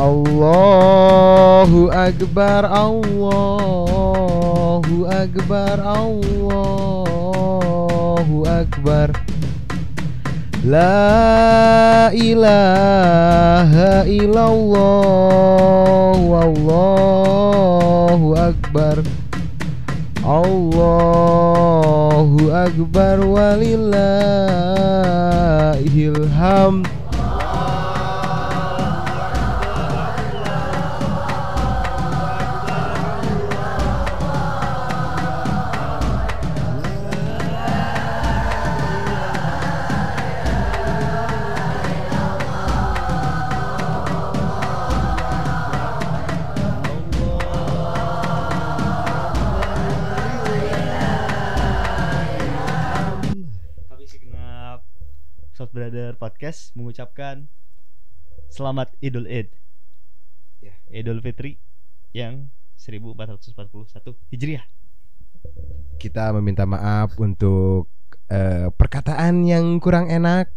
Allahu Akbar Allahu Akbar Allahu Akbar. La ilaha illallah Wallahu Akbar. Allahu Akbar walillahil hamd Podcast mengucapkan Selamat Idul Id Ya. Idul Fitri yang 1441 Hijriah kita meminta maaf untuk eh, perkataan yang kurang enak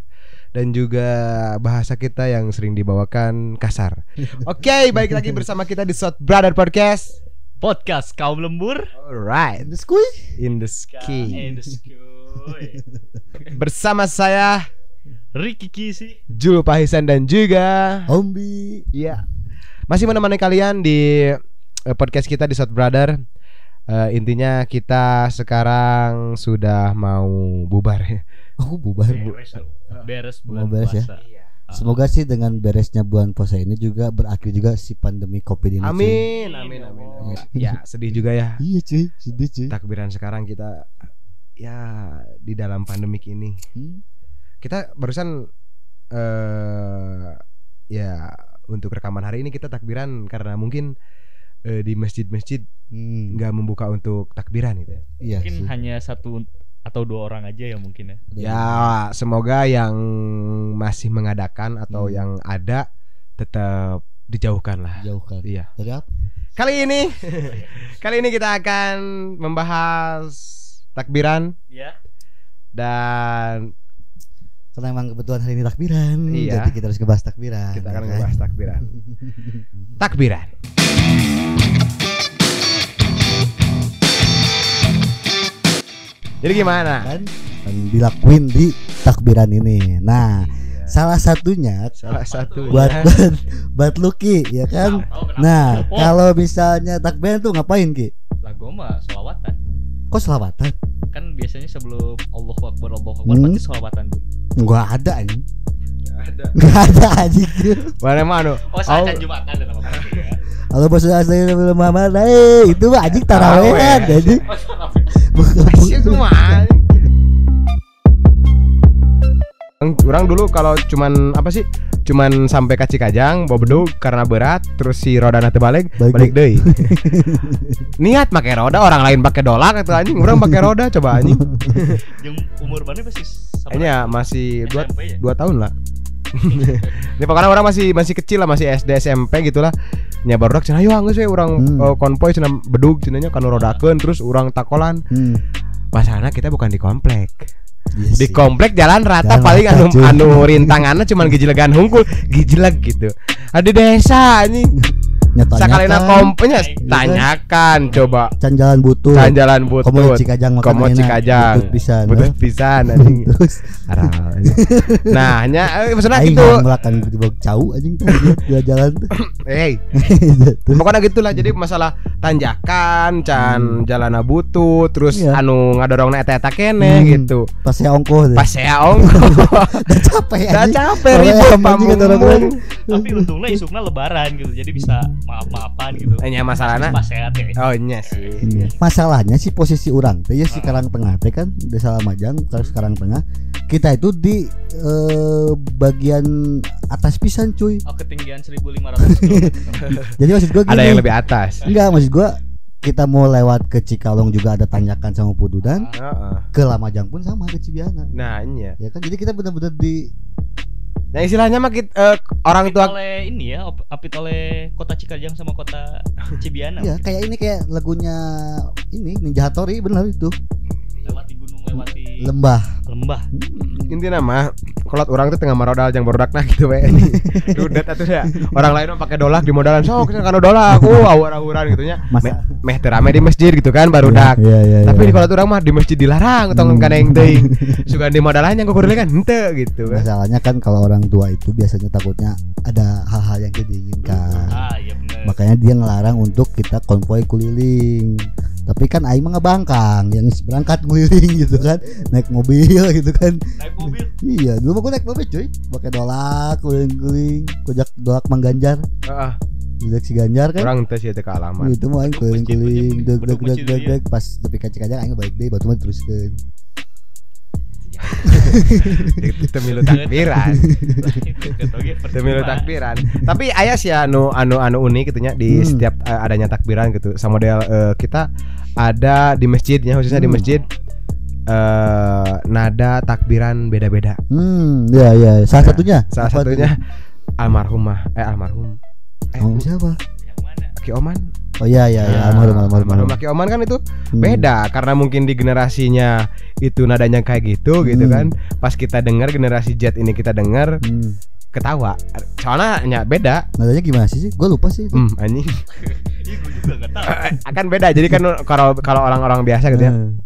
dan juga bahasa kita yang sering dibawakan kasar. Oke, baik lagi bersama kita di Shot Brother Podcast. Podcast kaum lembur Alright, The Squee in the In the school. Bersama saya Ricky Kisi Jul Pahisan dan juga Hombi Iya. Masih menemani kalian di eh, podcast kita di Shot Brother. Eh, intinya kita sekarang sudah mau bubar ya. Aku bubar bu. Beres Beres Mau bulan beres ya? puasa Semoga sih dengan beresnya bulan puasa ini juga berakhir juga si pandemi covid ini. Amin, amin, amin. amin. Ya, sedih juga ya. Iya cuy sedih cuy Takbiran sekarang kita ya di dalam pandemik ini. Hmm. Kita barusan eh ya untuk rekaman hari ini kita takbiran karena mungkin eh, di masjid-masjid Hmm. nggak membuka untuk takbiran gitu ya. Iya Mungkin sih hanya satu atau dua orang aja ya mungkin ya Ya, semoga yang masih mengadakan atau Hmm. yang ada tetap dijauhkan lah. Jauhkan Iya. Dari apa? Kali ini kali ini kita akan membahas takbiran Ya dan Karena emang kebetulan hari ini takbiran Iya. Jadi kita harus ngebahas takbiran kita ya akan kan? membahas takbiran. Takbiran. Jadi gimana? kan Dan dilakuin di takbiran ini Nah Iya. salah satunya Salah satu buat buat buat Lucky ya kan. Oh, kenapa? Nah, Kenapa? kalau misalnya takbiran tuh ngapain Ki? Lagu mah sholawatan Kok selawatan? Kan biasanya sebelum Allah Akbar Allah Akbar Hmm. pasti sholawatan dulu Enggak ada anjing. ada. Enggak ada anjing. Mana mano? oh saat Jumatan ada nama ya Kalau bahasa asli belum Muhammad, eh itu mah anjing tarawehan Taraweh. anjing. oh Bukan mah. Orang dulu kalau cuman apa sih? Cuman sampai ke Cikajang bawa bedug karena berat terus si roda nanti balik Balik balik deui. Niat pakai roda orang lain pakai dolak atau anjing orang pakai roda coba anjing. yang umur mana masih sama Kayaknya masih dua, ya? dua tahun lah. Ini pokoknya orang masih masih kecil lah masih SD SMP gitu lah. Nya baru cenah yo geus we urang Hmm. eh, konvoy cenah bedug cenah nya kanu rodakeun terus urang takolan. Hmm. Masalahnya kita bukan di komplek. Iya Di komplek jalan rata Jalan paling rata, anu cuy. anu rintangannya cuman gijilegan hungkul, gijileg gitu. Ada desa anjing. Sakalina kompenya tanyakan coba. can jalan butuh. Can jalan butut. Komo Cikajang makan Komo. Cikajang. Butut pisan. Butut eh. pisan anjing. Terus. Nah, nya eh, maksudnya gitu. melakukan tiba cau anjing jalan. Hey, pokoknya gitulah. Jadi masalah tanjakan, can jalan butut, terus Hmm. Iya. anu ngadorongna eta-eta kene Hmm. gitu. pas saya ongkoh. Pas saya ongkoh, Udah capek udah anjing. capek ribut pamung. tapi untungnya isuknya lebaran gitu jadi bisa maaf maafan gitu Hanya masalahnya pas sehat ya Oh iya sih. Iya. Masalahnya sih posisi orang teh ya si Ah. Karang Tengah teh kan desa Lamajang terus Karang Tengah kita itu di eh, bagian atas pisan cuy. oh ketinggian 1500 km Jadi maksud gua gini. Ada yang lebih atas. Enggak maksud gua kita mau lewat ke Cikalong juga ada tanjakan sama Pududan, Heeh. ke Lamajang pun sama ke Cibiana. Nah, iya. Ya kan jadi kita benar-benar di Nah, istilahnya mah kita, eh, orang Apit tua oleh ini ya apit oleh kota Cikajang sama kota Cibiana ya kayak ini kayak lagunya ini Ninja Hattori benar itu. Lewati gunung lewati Lembah. lembah Hmm, intinya mah kolot orang tuh tengah marodal yang barudak nah gitu we dudet atuh ya orang lain mah pakai dolak di modalan sok kana dolak oh awur-awuran gitu nya meh teu rame di masjid gitu kan barudak Iya, iya, tapi iya. di kolot orang mah di masjid dilarang tong Hmm. kana yang teuing suka di modalan yang kudu kan henteu gitu kan Masalahnya kan kalau orang tua itu biasanya takutnya ada hal-hal yang tidak diinginkan. Ah iya benar. Makanya dia ngelarang untuk kita konvoy keliling. Tapi kan aing mah ngebangkang yang berangkat keliling gitu kan, naik mobil gitu kan. Naik mobil. Iya, dulu mah gue naik mobil cuy, pakai dolak keliling-keliling, kojak dolak Mang Ganjar, dolak si Ganjar kan. orang teu sih teu kealaman Itu mah aing keliling-keliling, deg deg deg deg deg pas tapi kacang-kacang aing balik deui batu mah temilu takbiran Demi lu takbiran. Tapi ayah sih anu anu anu unik gitu nya di Hmm. setiap eh, adanya takbiran gitu. Sama model eh, kita ada di masjidnya khususnya di Hmm. masjid eh nada takbiran beda-beda. Hmm, iya iya, salah Nah, satunya. Salah satunya almarhumah eh almarhum eh Oh, siapa? Yang mana? Ki Oman. Oh iya iya iya, Nah, almarhum almarhum. almarhum Ki Oman kan itu Hmm. beda karena mungkin di generasinya itu nadanya kayak gitu gitu Hmm. kan. Pas kita dengar generasi Z ini kita dengar Hmm. ketawa. Soalnya nya beda. Nadanya gimana sih? Gue lupa sih. itu. Hmm, anjing. Ih gue juga nggak tahu. akan beda jadi kan kalau kalau orang-orang biasa gitu ya Hmm.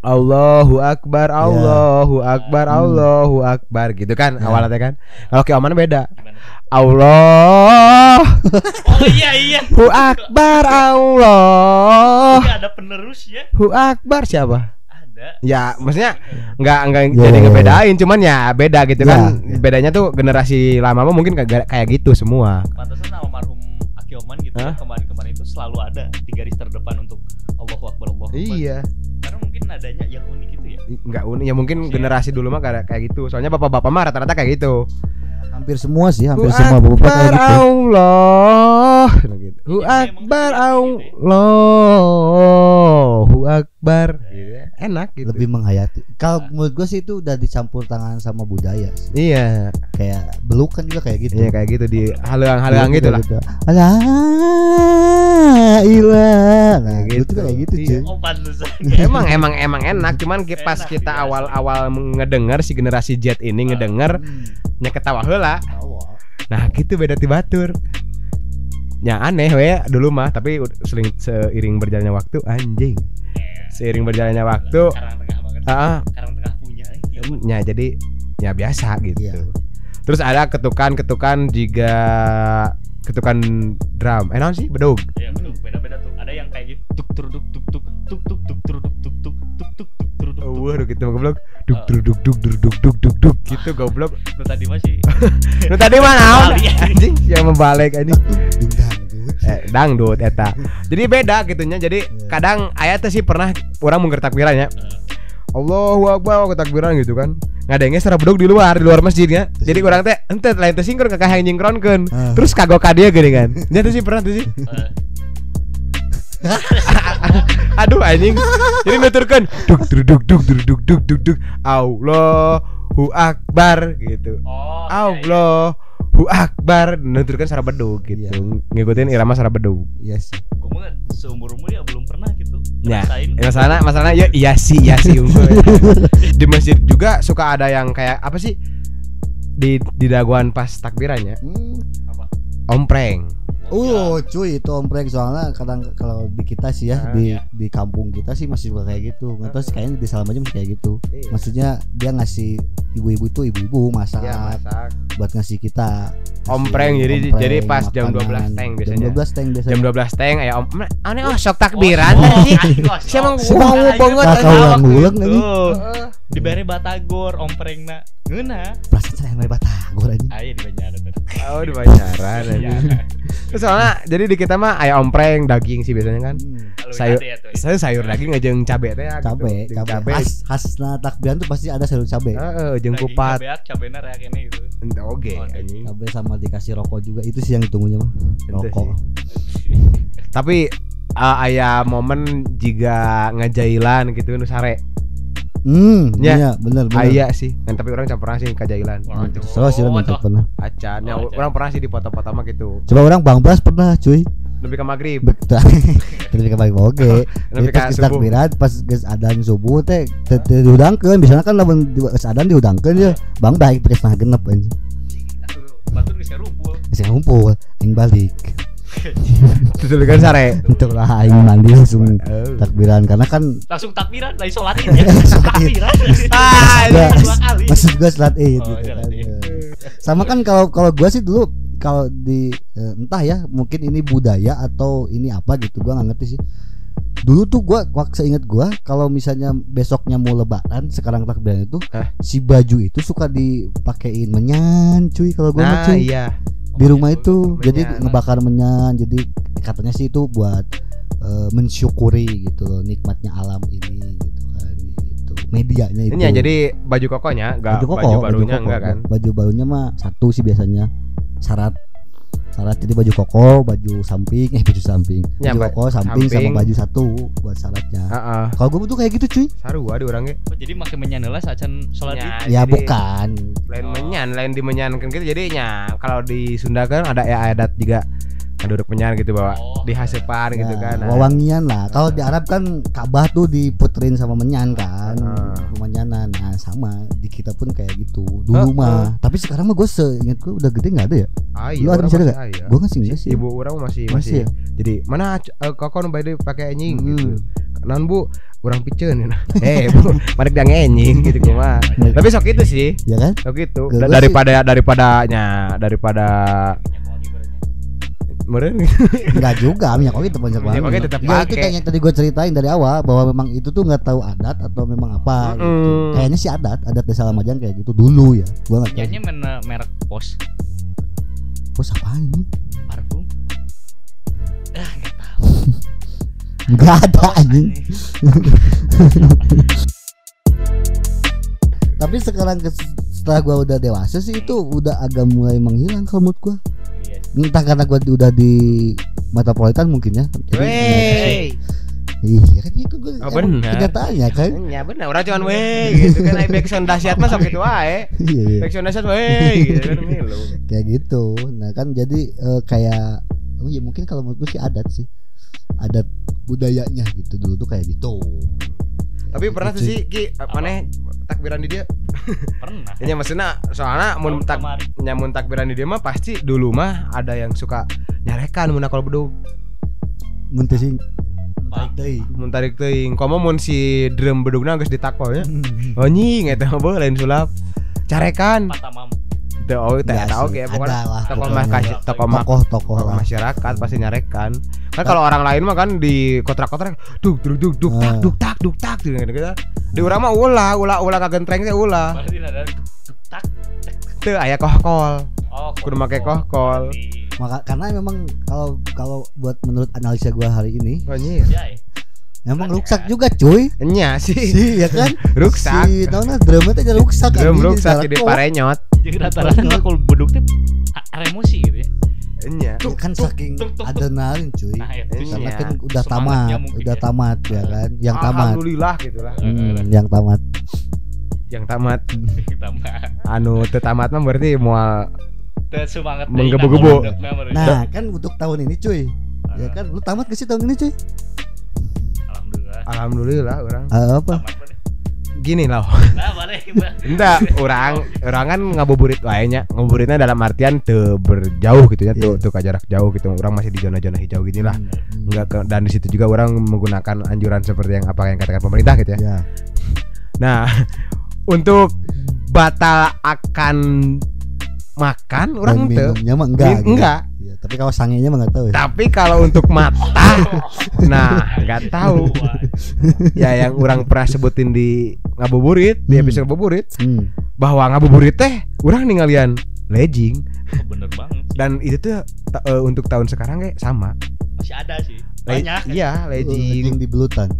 Allahu Akbar Allahu Akbar Hmm. Allahu Akbar gitu kan Ya. awalnya kan kalau ke Oman beda Gimana? Allah Oh iya iya. Hu Akbar Allah Ini ada penerusnya. Hu Akbar siapa Ada. ya maksudnya nggak nggak Ya, jadi ya, ya. ngebedain cuman ya beda gitu Ya, kan ya. bedanya tuh generasi lama mah mungkin kayak kayak gitu semua Pantesan almarhum Aki Oman gitu ya, kemarin-kemarin itu selalu ada di garis terdepan untuk Allahu Akbar Allahu Akbar. iya Karena mungkin nadanya yang unik itu ya. nggak unik ya mungkin Iya. generasi dulu mah kayak kayak gitu soalnya bapak-bapak mah rata-rata kayak gitu Hampir semua sih, hampir Hu semua bapak kayak Akbar gitu. Allah gitu. Hu Iya, emang Akbar gitu ya. Allah Hu Akbar gitu ya. Enak gitu Lebih menghayati. Kalau menurut gue sih itu udah dicampur tangan sama budaya sih. Iya Kayak beluk kan juga kayak gitu. Iya kayak gitu di halang-halang gitu lah Ilah. Nah, gitu gitu. kayak gitu, Iya. cuy. Oh. Emang emang emang enak cuman ki- pas Enak, kita biasa. awal-awal ngedenger si generasi Z ini ngedenger nya ketawa heula. Nah gitu beda ti batur Ya aneh we dulu mah tapi seling seiring berjalannya waktu anjing Seiring berjalannya waktu Karang tengah banget. ah, punya. Oman. ya jadi ya biasa gitu. Iya. Terus ada ketukan-ketukan juga ketukan drum. Eh, sih? bedug Iya, bedug. Beda-beda tuh. Ada yang kayak gitu. Tuk tur tuk tuk tuk tuk tuk tuk tur tuk tuk tuk tuk tuk tuk tur tuk. Waduh, gitu mah goblok. Duk tur duk duk duk duk duk duk duk gitu goblok. Lu tadi masih. Lu tadi mah naon? Anjing, yang membalik anjing. Eh, dangdut eta. Jadi beda gitunya. Jadi kadang tuh tuh sih pernah orang tuh wiranya. tuh Allahu Akbar ke takbiran gitu kan. Ngadenge secara bedug di luar, di luar masjidnya. Jadi orang teh ente lain teh singkur kakak yang nyingkronkeun. Ah. Terus kagok ka dia gini kan. Nya teh sih pernah tuh sih. eh, Aduh anjing. Jadi nuturkeun duk duk duk duk duk duk duk duk duk Allahu Akbar gitu. Oh. iya, iya. Allahu Akbar nuturkeun secara bedug gitu. Iya. Ngikutin irama secara. Iya sih. Gue mah seumur umur ya. Ya, ya masalahnya masalahnya ya iya sih iya sih di masjid juga suka ada yang kayak apa sih di di daguan pas takbirannya Hmm. Apa? ompreng. Oh, cuy, itu ompreng soalnya kadang kalau di kita sih ya Ah, di iya. di kampung kita sih masih suka kayak gitu. Nggak tahu sih kayaknya di Salam aja masih kayak gitu. Iya. Maksudnya dia ngasih ibu-ibu itu ibu-ibu masak Iya, masak. buat ngasih kita. Ompreng, Ngasih jadi- jadi pas jam 12 teng biasanya. Jam 12 teng biasanya. Jam 12 teng aya om aneh oh sok takbiran Oh, anjing. anjing, kosong. Siapa Siapa mau banget Kakak anjing. ulang-ulang Gitu. lagi. Heeh. Di bare Batagor omprengna. Ngeuna. Perasaan saya yang batagor aja. Aya di Banjaran. Oh, di Banjaran Iya. Terus soalnya jadi di kita mah aya ompreng daging sih biasanya kan. Hmm. Sayur- ya tuh. Saya sayur daging aja yang cabe teh ya, gitu. Cabe, Jeung cabe. Khas khasna takbiran tuh pasti ada sayur cabe. Heeh, jeung Daging kupat. Cabeak, cabena kene gitu. Ente oge Oh. Cabe sama dikasih rokok juga. Itu sih yang ditunggunya mah. Rokok. Tapi uh, aya momen jika ngajailan gitu nu sare. Hmm, Ya. iya bener bener. Aya sih. Dan tapi orang pernah sih ngajailan. Waduh. Terus sih Oh, tuh. pernah. Acan. Ya, Oh, orang pernah sih di foto-foto mah gitu. Coba orang Bang Bras pernah, cuy. lebih ke maghrib betul tapi ke balik oke Lebih ke kita subuh. takbiran pas geus adan subuh teh diudangkeun biasanya kan lamun di- geus adan diudangkeun ya bang baik pakai setengah genep anjing Batur geus rumpul. bisa ngumpul aing balik itu dulu kan sare untuk lah aing mandi langsung takbiran karena kan Langsung takbiran, lain sholat id ya. Takbiran. Ah, Enggak, dua kali. maksud gua selat id Oh, gitu selat kan. id. sama kan kalau kalau gua sih dulu kalau di eh, entah ya mungkin ini budaya atau ini apa gitu gua nggak ngerti sih dulu tuh gua waktu seingat gua kalau misalnya besoknya mau lebaran sekarang takbiran itu Hah? si baju itu suka dipakein menyan cuy kalau gua mah, nah cuy iya di rumah itu Menyan. jadi ngebakar menyan jadi katanya sih itu buat eh, mensyukuri gitu loh nikmatnya alam ini gitu kan gitu. Medianya itu. ini ya jadi baju kokonya enggak baju, koko, barunya koko. enggak kan? Baju barunya mah satu sih biasanya. Syarat syarat jadi baju koko baju samping eh baju samping. Ya, baju koko samping, Samping. sama baju satu buat syaratnya Heeh. kalau gue tuh kayak gitu cuy. Sarua di orangnya. Oh, jadi make menyanela sacan sholat ya jadi bukan. lain Oh. menyan lain dimenyankan gitu jadinya kalau di Sunda kan ada ya adat juga ngeduduk menyan gitu bawa Oh. di hasepan gitu Ya, kan. nah. wawangian lah. Kalau di Arab kan Ka'bah tuh diputerin sama menyan kan Ah. menyanan nah sama di kita pun kayak gitu. Dulu Oh, mah tapi sekarang mah gue seingat gue udah gede nggak ada ya? Ah, Lu ada orang masih ada. Masih aya. gue ngasih enggak sih ibu orang masih Masih masih, ya? jadi mana uh, koko nu bade pakai anjing? Hmm. gitu. Non bu orang piceun eh bu mana dia ngenying? Gitu kumaha tapi sok itu sih. Ya kan? Sok itu. Gua daripada daripadanya daripada meren Enggak juga minyak wangi tetap banyak Minyak banget. wangi tetap Ya, itu kayak yang tadi gue ceritain dari awal bahwa memang itu tuh nggak tahu adat atau memang apa gitu. Mm-mm. Kayaknya sih adat, adat desa Lamajan kayak gitu dulu ya. Gua nggak tahu. Kayaknya mana merek pos Bos apaan ini? parfum. Ah, nggak tahu. Enggak ada anjing. Tapi sekarang setelah gua udah dewasa sih itu udah agak mulai menghilang kalau menurut gua. Iya. Entah karena gua di- udah di metropolitan mungkin ya. Jadi, Wey. Iya kan itu gua Oh, benar. kenyataannya kan. Ya bener, orang cuman wey gitu kan ai backsound dahsyat mah sok gitu wae. Iya, iya. Backsound dahsyat wey gitu kan milu. kayak gitu nah kan jadi eh, kayak oh ya mungkin kalau menurut gue sih adat sih adat budayanya gitu dulu tuh kayak gitu Tapi pernah tuh Gitu. sih Ki, mana takbiran di dia? Pernah. Ya maksudnya soalnya mun tak nyamun takbiran di dia mah pasti dulu mah ada yang suka nyarekan mun kalau bedug muntah sih Pak. teh mun tarik teuing. Komo mun si drum bedugna geus ditakol ya. Oh nying eta mah lain sulap. Carekan. Mata teu oh teh sih, oge ada pokoknya tokoh tokoh mah tokoh tokoh tokoh lah. masyarakat pasti nyarekan. Kan kalau orang lain mah kan di kontrak-kontrak duk duk duk duk tak Ah. duk tak duk tak gitu gitu di urang mah ulah ulah ulah kagentreng teh ulah. Berarti ada duk tak. teu aya kohkol. Oh, Kudu make kohkol. Berarti- maka karena memang kalau kalau buat menurut analisa gua hari ini oh Ya, eh. memang rusak juga cuy nya sih sih ya kan Ruksak. si tahu nah drumnya teh jadi rusak drum anjing, rusak di jadi parenyot Jadi rata-rata kalau beduk tuh emosi gitu ya. nya Ya kan saking adrenalin cuy Nah, ya, Iya. karena kan udah tamat mungkin udah ya. tamat ya kan yang tamat alhamdulillah gitu lah Hmm, yang tamat yang tamat anu teu tamat mah berarti moal Teu semangat Menggebu-gebu. Nah kan untuk tahun ini cuy Ya kan lu tamat gak sih tahun ini cuy? Alhamdulillah. orang Ah, apa? Gini loh Nah. Enggak, orang orang kan ngabuburit wae nya. Ngabuburitnya dalam artian teu berjauh gitu ya, tuh Iya. tuh ke jarak jauh gitu. Orang masih di zona-zona hijau gini lah. Hmm. Enggak ke, dan di situ juga orang menggunakan anjuran seperti yang apa yang katakan pemerintah gitu ya. Ya. Nah, untuk batal akan makan orang mah enggak. Gitu. enggak. Tapi kalau sangenya mah enggak tahu ya. Tapi kalau untuk mata, nah nggak tahu. Ya yang orang pernah sebutin di ngabuburit, di Hmm. episode ngabuburit Hmm. bahwa ngabuburit teh orang ninggalian legging Oh, bener banget. sih. dan itu tuh ta- eh, untuk tahun sekarang kayak sama Masih ada sih. Le- Banyak. iya Legging legging di belutan.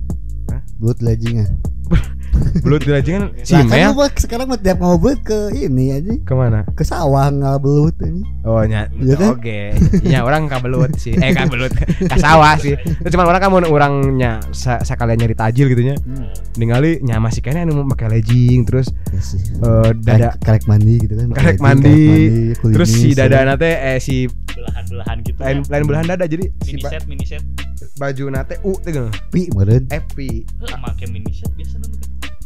Hah? Belut leggingnya. belut di rajingan Lah, kan Cimel lu mah sekarang tiap mau belut ke ini aja ke mana ke sawah nggak belut ini. Oh nya, Iya kan? oke. Ya orang kabelut sih. Eh kabelut, ka sawah sih. Itu cuman orang kan mau orangnya sekalian nyari tajil gitu nya. Hmm. Ningali nya masih kayaknya anu mau pakai legging terus Ya sih. eh, dada Karek, karek mandi gitu kan. Karek Karek mandi, kulinis, terus si dada nate eh si belahan-belahan gitu lain ya. lain belahan dada jadi si mini ba- set mini set baju nate U teh pi meureun. FP. Heuh, make mini set biasa nu.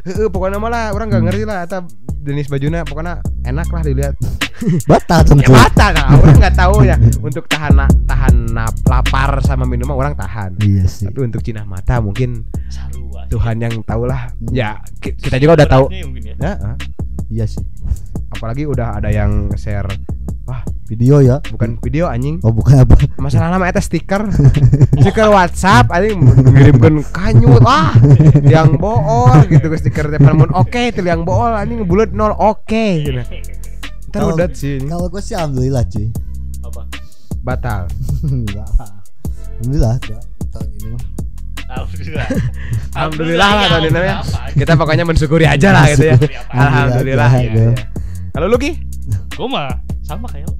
Heeh, pokoknya malah orang nggak Hmm. ngerti lah eta jenis bajuna pokoknya enak lah dilihat. Batal Ya tentu. mata kan orang nggak tahu ya untuk tahan tahan nap- lapar sama minuman orang tahan. Iya sih. Tapi untuk cinah mata mungkin Sarua. Tuhan yang tahu lah. Hmm. Ya ki- kita juga udah tahu. Ya. Ya. Iya sih. apalagi udah ada yang share Video ya. bukan video anjing. Oh bukan apa? Masalah nama eta stiker. stiker WhatsApp anjing ngirimkeun kanyut ah yang bool gitu ke stiker telepon mun oke teh yang bool anjing bulat nol oke gitu. Ntar Kalau- udah sih Kalau gue sih alhamdulillah cuy. Apa? batal. Alhamdulillah tahun ini mah. Alhamdulillah. Alhamdulillah lah tahun ini ya. Kita pokoknya mensyukuri aja lah gitu ya. Alhamdulillah. Alhamdulillah, ya, ya. ya. Kalau lu Ki? Gua mah sama kayak lu.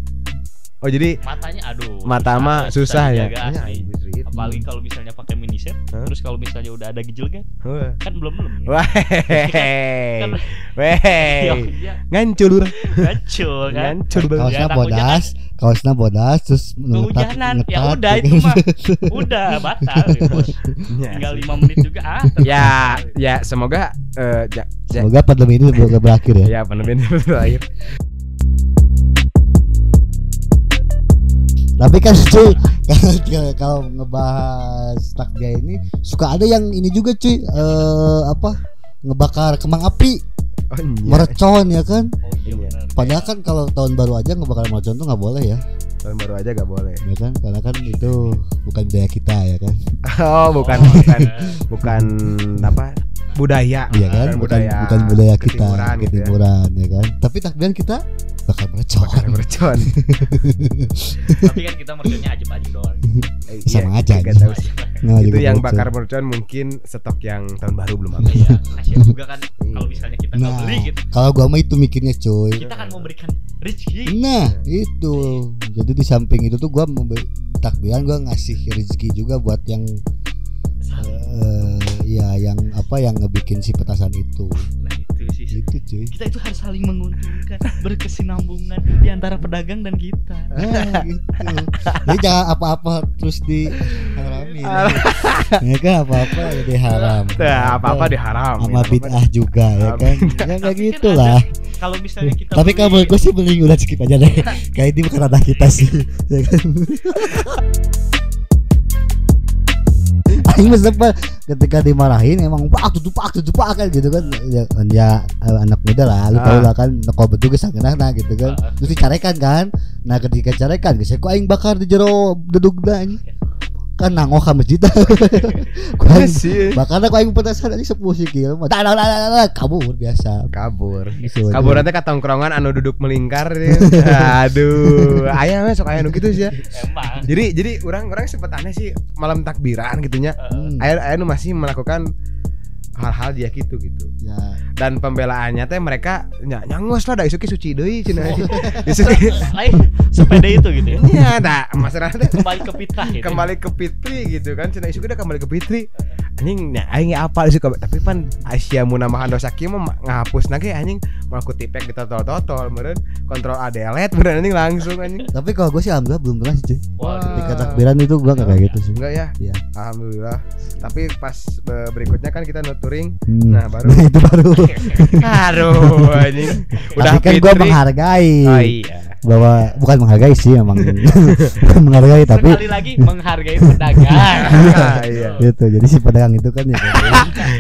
Oh jadi Matanya aduh. mata mah susah ya. asli. Iya, Apalagi kalau misalnya pakai mini set, Hah? terus kalau misalnya udah ada gijil kan, Wah. kan belum belum. ya. Wah. Kan- Weh. Iya, iya. Ngancur. Ngacul kan. Ngancur banget. Kaosnya bodas, kaosnya bodas terus ngetat- Kehujanan, ya ngetat, udah gitu itu kan. mah udah batal ya, bos. Ya. Tinggal 5 menit juga ah. Ya, ya semoga eh ja, ja, Semoga pandemi ini ber- berakhir ya. ya pandemi ini berakhir. Tapi kan cuy kalau- ngebahas takja ini suka ada yang ini juga cuy eh apa ngebakar kembang api. Oh, iya. mercon ya kan? Oh iya padahal kan kalau tahun baru aja ngebakar mercon tuh nggak boleh ya. Tahun baru aja gak boleh. ya kan? Karena kan itu bukan budaya kita ya kan? Oh, bukan bukan. Bukan apa? Budaya. iya kan bukan bukan budaya kita ketimuran gitu ya. ya kan tapi takbiran kita bakar mercon Bakar mercon. Tapi kan kita merconnya ajib-ajib doang. Eh, Sama iya, aja, tahu sih. Nah, Itu juga yang mercon. bakar mercon mungkin stok yang tahun baru belum habis. Iya, kasihan juga kan kalau misalnya kita nah beli gitu. kalau gua mah itu mikirnya cuy Kita kan memberikan rezeki. Nah itu jadi di samping itu tuh gua memberi takbiran gua ngasih rezeki juga buat yang eh ya yang apa yang ngebikin si petasan itu. Nah, itu sih. itu cuy. Kita itu harus saling menguntungkan, berkesinambungan di antara pedagang dan kita. nah, gitu. Jadi jangan apa-apa terus di ya kan apa-apa jadi haram. Nah, apa-apa diharam. sama bid'ah juga ya kan? Ya kayak kan gitu lah Kalau misalnya kita tapi beli- kalau gue sih mending udah skip aja deh. Kayak ini bukan ranah kita sih. Ya kan Aing mah ketika dimarahin emang pak tutup pak tutup pak kan gitu kan. Ya, ya anak muda lah lu tau Ah. lah kan kau betul ke nah gitu kan. Ah. terus dicarekan kan. Nah ketika carekan geus ku aing bakar di jero dedugna anjing kan nangok ka masjid bakar aku aing petasan anjing 10 sikil mah dah kabur biasa Kabur. Gitu, Kabur nanti ke tongkrongan anu duduk melingkar. Aduh, aya mah sok aya nu kitu sih ya. Jadi jadi orang-orang sempat aneh sih malam takbiran gitunya. Hmm, Aya aya nu masih melakukan hal-hal dia gitu gitu. ya Dan pembelaannya teh mereka ny- nyangos lah da isuki suci deui cenah. Isuki lain sepeda itu gitu ya. Iya, dah masalahnya teh Kembali ke fitrah gitu. kembali ke Fitri gitu kan cenah isuki udah kembali ke Fitri. Anjing nya aing apa sih tapi pan Asia munamahan dosa kieu mah ngapus nage anjing mau aku tipek di totol-totol meureun kontrol A delete beneran anjing langsung anjing. tapi kalau gue sih alhamdulillah belum pernah sih cuy takbiran itu gua nggak kayak gitu sih Enggak ya? Iya. Alhamdulillah. Tapi pas be- berikutnya kan kita nuturing. Hmm. Nah, baru itu baru Aduh, anjing. Udah tapi kan gua Fitri. menghargai Oh iya. Bahwa bukan menghargai sih emang bukan menghargai tapi Sekali lagi menghargai pedagang. Ah, iya. gitu jadi si pedagang itu kan ya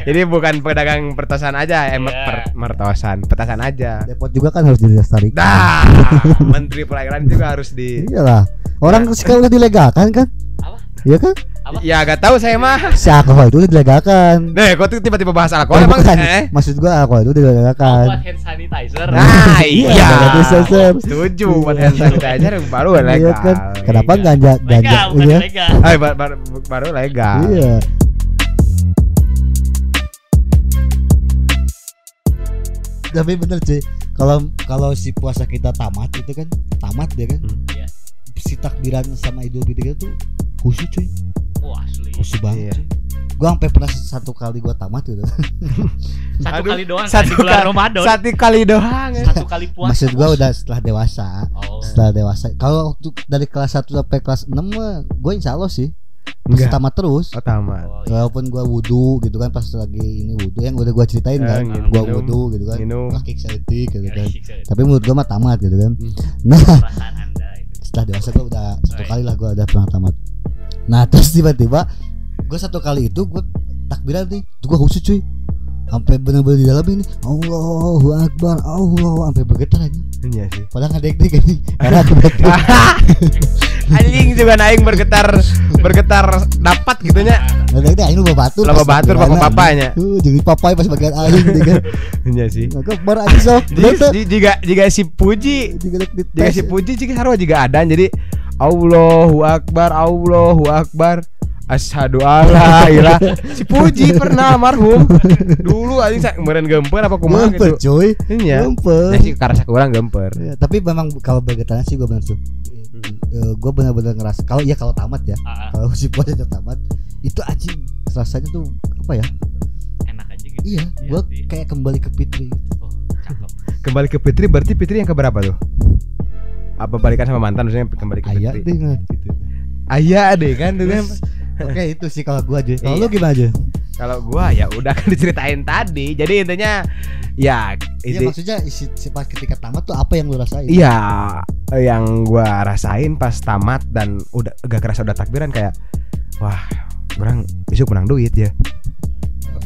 Jadi bukan pedagang pertasan aja, eh Iya. per- mertosan, petasan aja. depot juga kan harus dilestarikan Dah, Menteri Pelayaran juga harus di iyalah orang sekarang udah dilegalkan kan? Iya kan Apa? Ya gak tahu saya mah. si alkohol itu dilegalkan Deh, kok tuh tiba-tiba bahas Oh, alkohol emang bukan. eh? maksud gua alkohol itu Oh, dilegalkan buat hand sanitizer. Nah, Iya, iya. Setuju buat hand sanitizer baru Iya legal. kan kenapa ganja ganja bukan iya. Eh, ba- ba- baru legal. iya tapi bener cuy kalau kalau si puasa kita tamat itu kan tamat dia kan Hmm. Iya. si takbiran sama idul fitri itu khusyuk cuy Wah asli. banget Iya. cuy gua sampai pernah satu kali gua tamat gitu Satu Aduh, kali doang satu kan, di bulan kali- Ramadan. Satu kali doang. Satu kali puasa. maksud gua udah setelah dewasa Oh. setelah dewasa kalau waktu dari kelas 1 sampai kelas 6 mah gua insya Allah sih masih Enggak. tamat terus Oh, tamat. Oh, iya. walaupun gua wudhu gitu kan pas lagi ini wudhu yang udah gua ceritain Eh, kan minum, gua wudhu gitu kan minum. kaki sedetik gitu kan Iya, tapi menurut gua mah tamat gitu kan Hmm. nah setelah dewasa gua udah satu kali lah gua udah pernah tamat nah terus tiba-tiba gua satu kali itu gua takbiran nih gua khusus cuy. Sampai bener-bener di dalam ini Allahu Akbar Allah sampai bergetar aja Iya sih. padahal nggak dek kan karena aku betul Anjing juga naing bergetar bergetar dapat gitunya. nggak dek aing lu batur pas batur papa papanya. tuh jadi papai pas bagian aing gitu kan. Iya sih. Maka bar aja sok Jika, jika, jika si Puji. Jika Jika si Puji. Jika sarwa juga ada jadi Allahu Akbar Allahu Akbar Asyhadu alla ilah Si Puji pernah almarhum Dulu anjing sa- kemarin gemper apa kumaha gitu cuy Iya Gemper Ya sih karena kurang gemper Ya, tapi memang kalau bergetaran sih gue benar tuh. gue benar-benar ngerasa kalau ya kalau tamat ya, Ah, ah, kalau si puasa tamat itu anjing rasanya tuh apa ya? enak aja gitu. Iya, Iya gue kayak kembali ke Fitri. Oh, cakep. Kembali ke Fitri berarti Fitri yang keberapa tuh? Apa balikan sama mantan maksudnya kembali ke Ayah deh gitu. Ayah deh kan tuh kan Oke itu sih kalau gue aja. Kalau Iya. lu gimana aja? Kalau gua ya udah kan diceritain tadi Jadi intinya Ya Iya maksudnya isi, si pas ketika tamat tuh apa yang lu rasain? Iya, yang gua rasain pas tamat dan udah gak kerasa udah takbiran kayak wah, orang besok menang duit ya.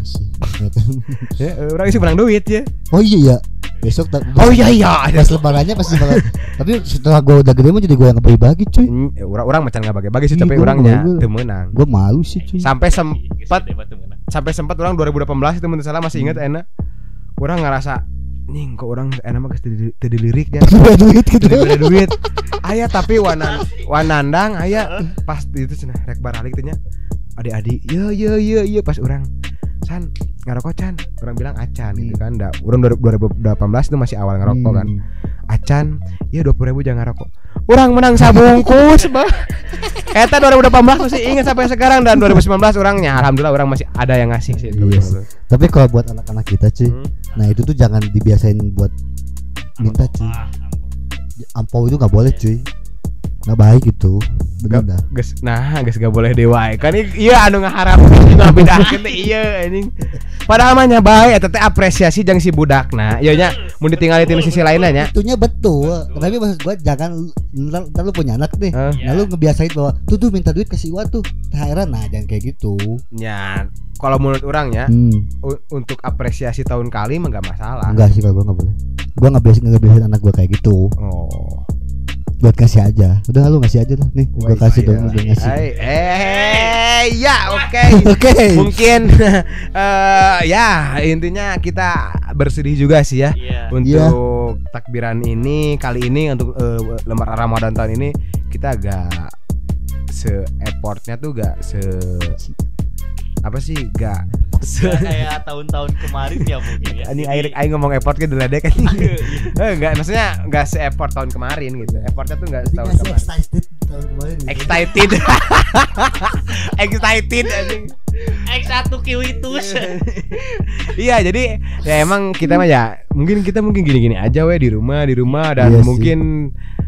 Sih. Orang besok menang duit ya. Oh iya ya. Besok tak Oh iya iya. pas lebarannya pas lebaran. tapi setelah gue udah gede mah jadi gue yang bagi-bagi cuy. Hmm, ya, Orang orang macam nggak bagi-bagi sih, Iya, tapi gua orangnya tuh menang. Gue malu sih cuy. Sampai sempat gede batu menang. sampai sempat orang 2018 itu menurut salah masih ingat Hmm. enak. Orang ngerasa nih kok orang enak mah tadi tadi liriknya. Udah duit gitu. Tadi beda duit. Ayah tapi wanan wanandang ayah pas itu cenah rek baralik teh nya. Adik-adik, iya iya iya iya pas orang San ngerokok Chan orang bilang acan gitu Hmm. kan da, orang 2018 itu masih awal ngerokok kan Hmm. acan ya dua ribu jangan ngerokok orang menang sabungkus bah Eta 2018 masih ingat sampai sekarang dan 2019 orangnya alhamdulillah orang masih ada yang ngasih sih Yes. Tapi kalau buat anak-anak kita cuy, Hmm. nah itu tuh jangan dibiasain buat minta cuy. Ampau itu nggak boleh cuy, nggak baik itu. Bener dah. Ges, nah, gak boleh dewa kan iya anu ngaharap beda teh iya anjing. Padahal mah nya bae eta teh apresiasi jeung si budakna. Ieu nya mun ditinggali di sisi lainnya nya. Itunya betul. Tapi maksud gua jangan ntar, lu punya anak nih. Eh, Nah lu ngebiasain bahwa tuh tuh minta duit kasih gua tuh THR nah jangan kayak gitu. nya kalau menurut orang ya Hmm. untuk apresiasi tahun kali mah gak masalah. Enggak sih kalau gua nggak boleh. Gua nggak biasain nggak biasain anak gua kayak gitu. Oh. Buat kasih aja. Udah lu ngasih aja lah nih. Gua Wah, kasih dong udah ngasih. Eh, eh, ya oke. Oke. Mungkin eh, ya intinya kita bersedih juga sih ya Iya. untuk takbiran ini kali ini untuk eh, lembar Ramadan tahun ini kita agak se effortnya tuh gak se apa sih gak kayak tahun-tahun kemarin ya mungkin ya. ini air air ngomong effort ke deledek kan Iya. eh, enggak maksudnya enggak se effort tahun kemarin gitu effortnya tuh enggak setahun kemarin excited tahun kemarin. gitu. excited excited anjing X1 Kiwitus. iya jadi ya emang kita mah ya mungkin kita mungkin gini-gini aja weh di rumah di rumah dan Iya sih. mungkin bisa-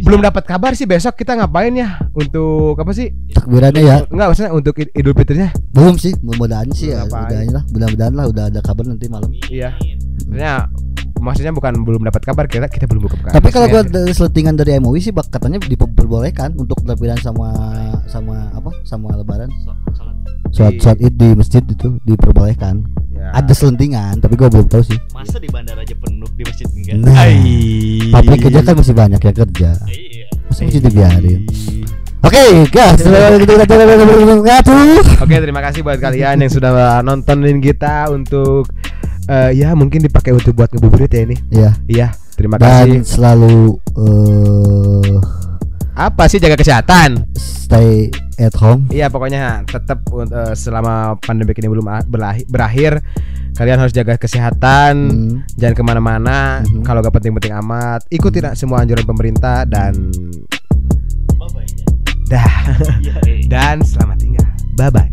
belum dapat kabar sih besok kita ngapain ya untuk apa sih Takbirannya ya. enggak maksudnya untuk Id- Idul Fitrinya Belum sih, mudah-mudahan sih ya. Ngapain? Mudah lah, mudah-mudahan lah udah ada kabar nanti malam. Iya. maksudnya maksudnya bukan belum dapat kabar kita kita belum buka kabar Tapi kalau gua dari seletingan dari MUI sih bak- katanya diperbolehkan untuk takbiran sama sama apa? Sama lebaran. So- sholat. Sholat Di- sholat Id di masjid itu diperbolehkan. ya. Ada selentingan, tapi gua belum tahu sih. Masa di bandara aja penuh di masjid enggak? Nah, pabrik kerja kan masih banyak yang kerja. Iya. Masa masih dibiarin? Oke, guys, kita kita Oke, terima kasih buat kalian yang sudah nontonin kita untuk eh, ya mungkin dipakai untuk buat ngebuburit ya ini. Ya, Iya, terima dan kasih. selalu eh Apa sih jaga kesehatan? stay at home. Iya pokoknya tetap uh, selama pandemi ini belum berakhir kalian harus jaga kesehatan Hmm. jangan ke mana-mana Mhm. kalau gak penting-penting amat ikuti Hmm. semua anjuran pemerintah dan Bye bye. dah Iya. eh. dan selamat tinggal bye bye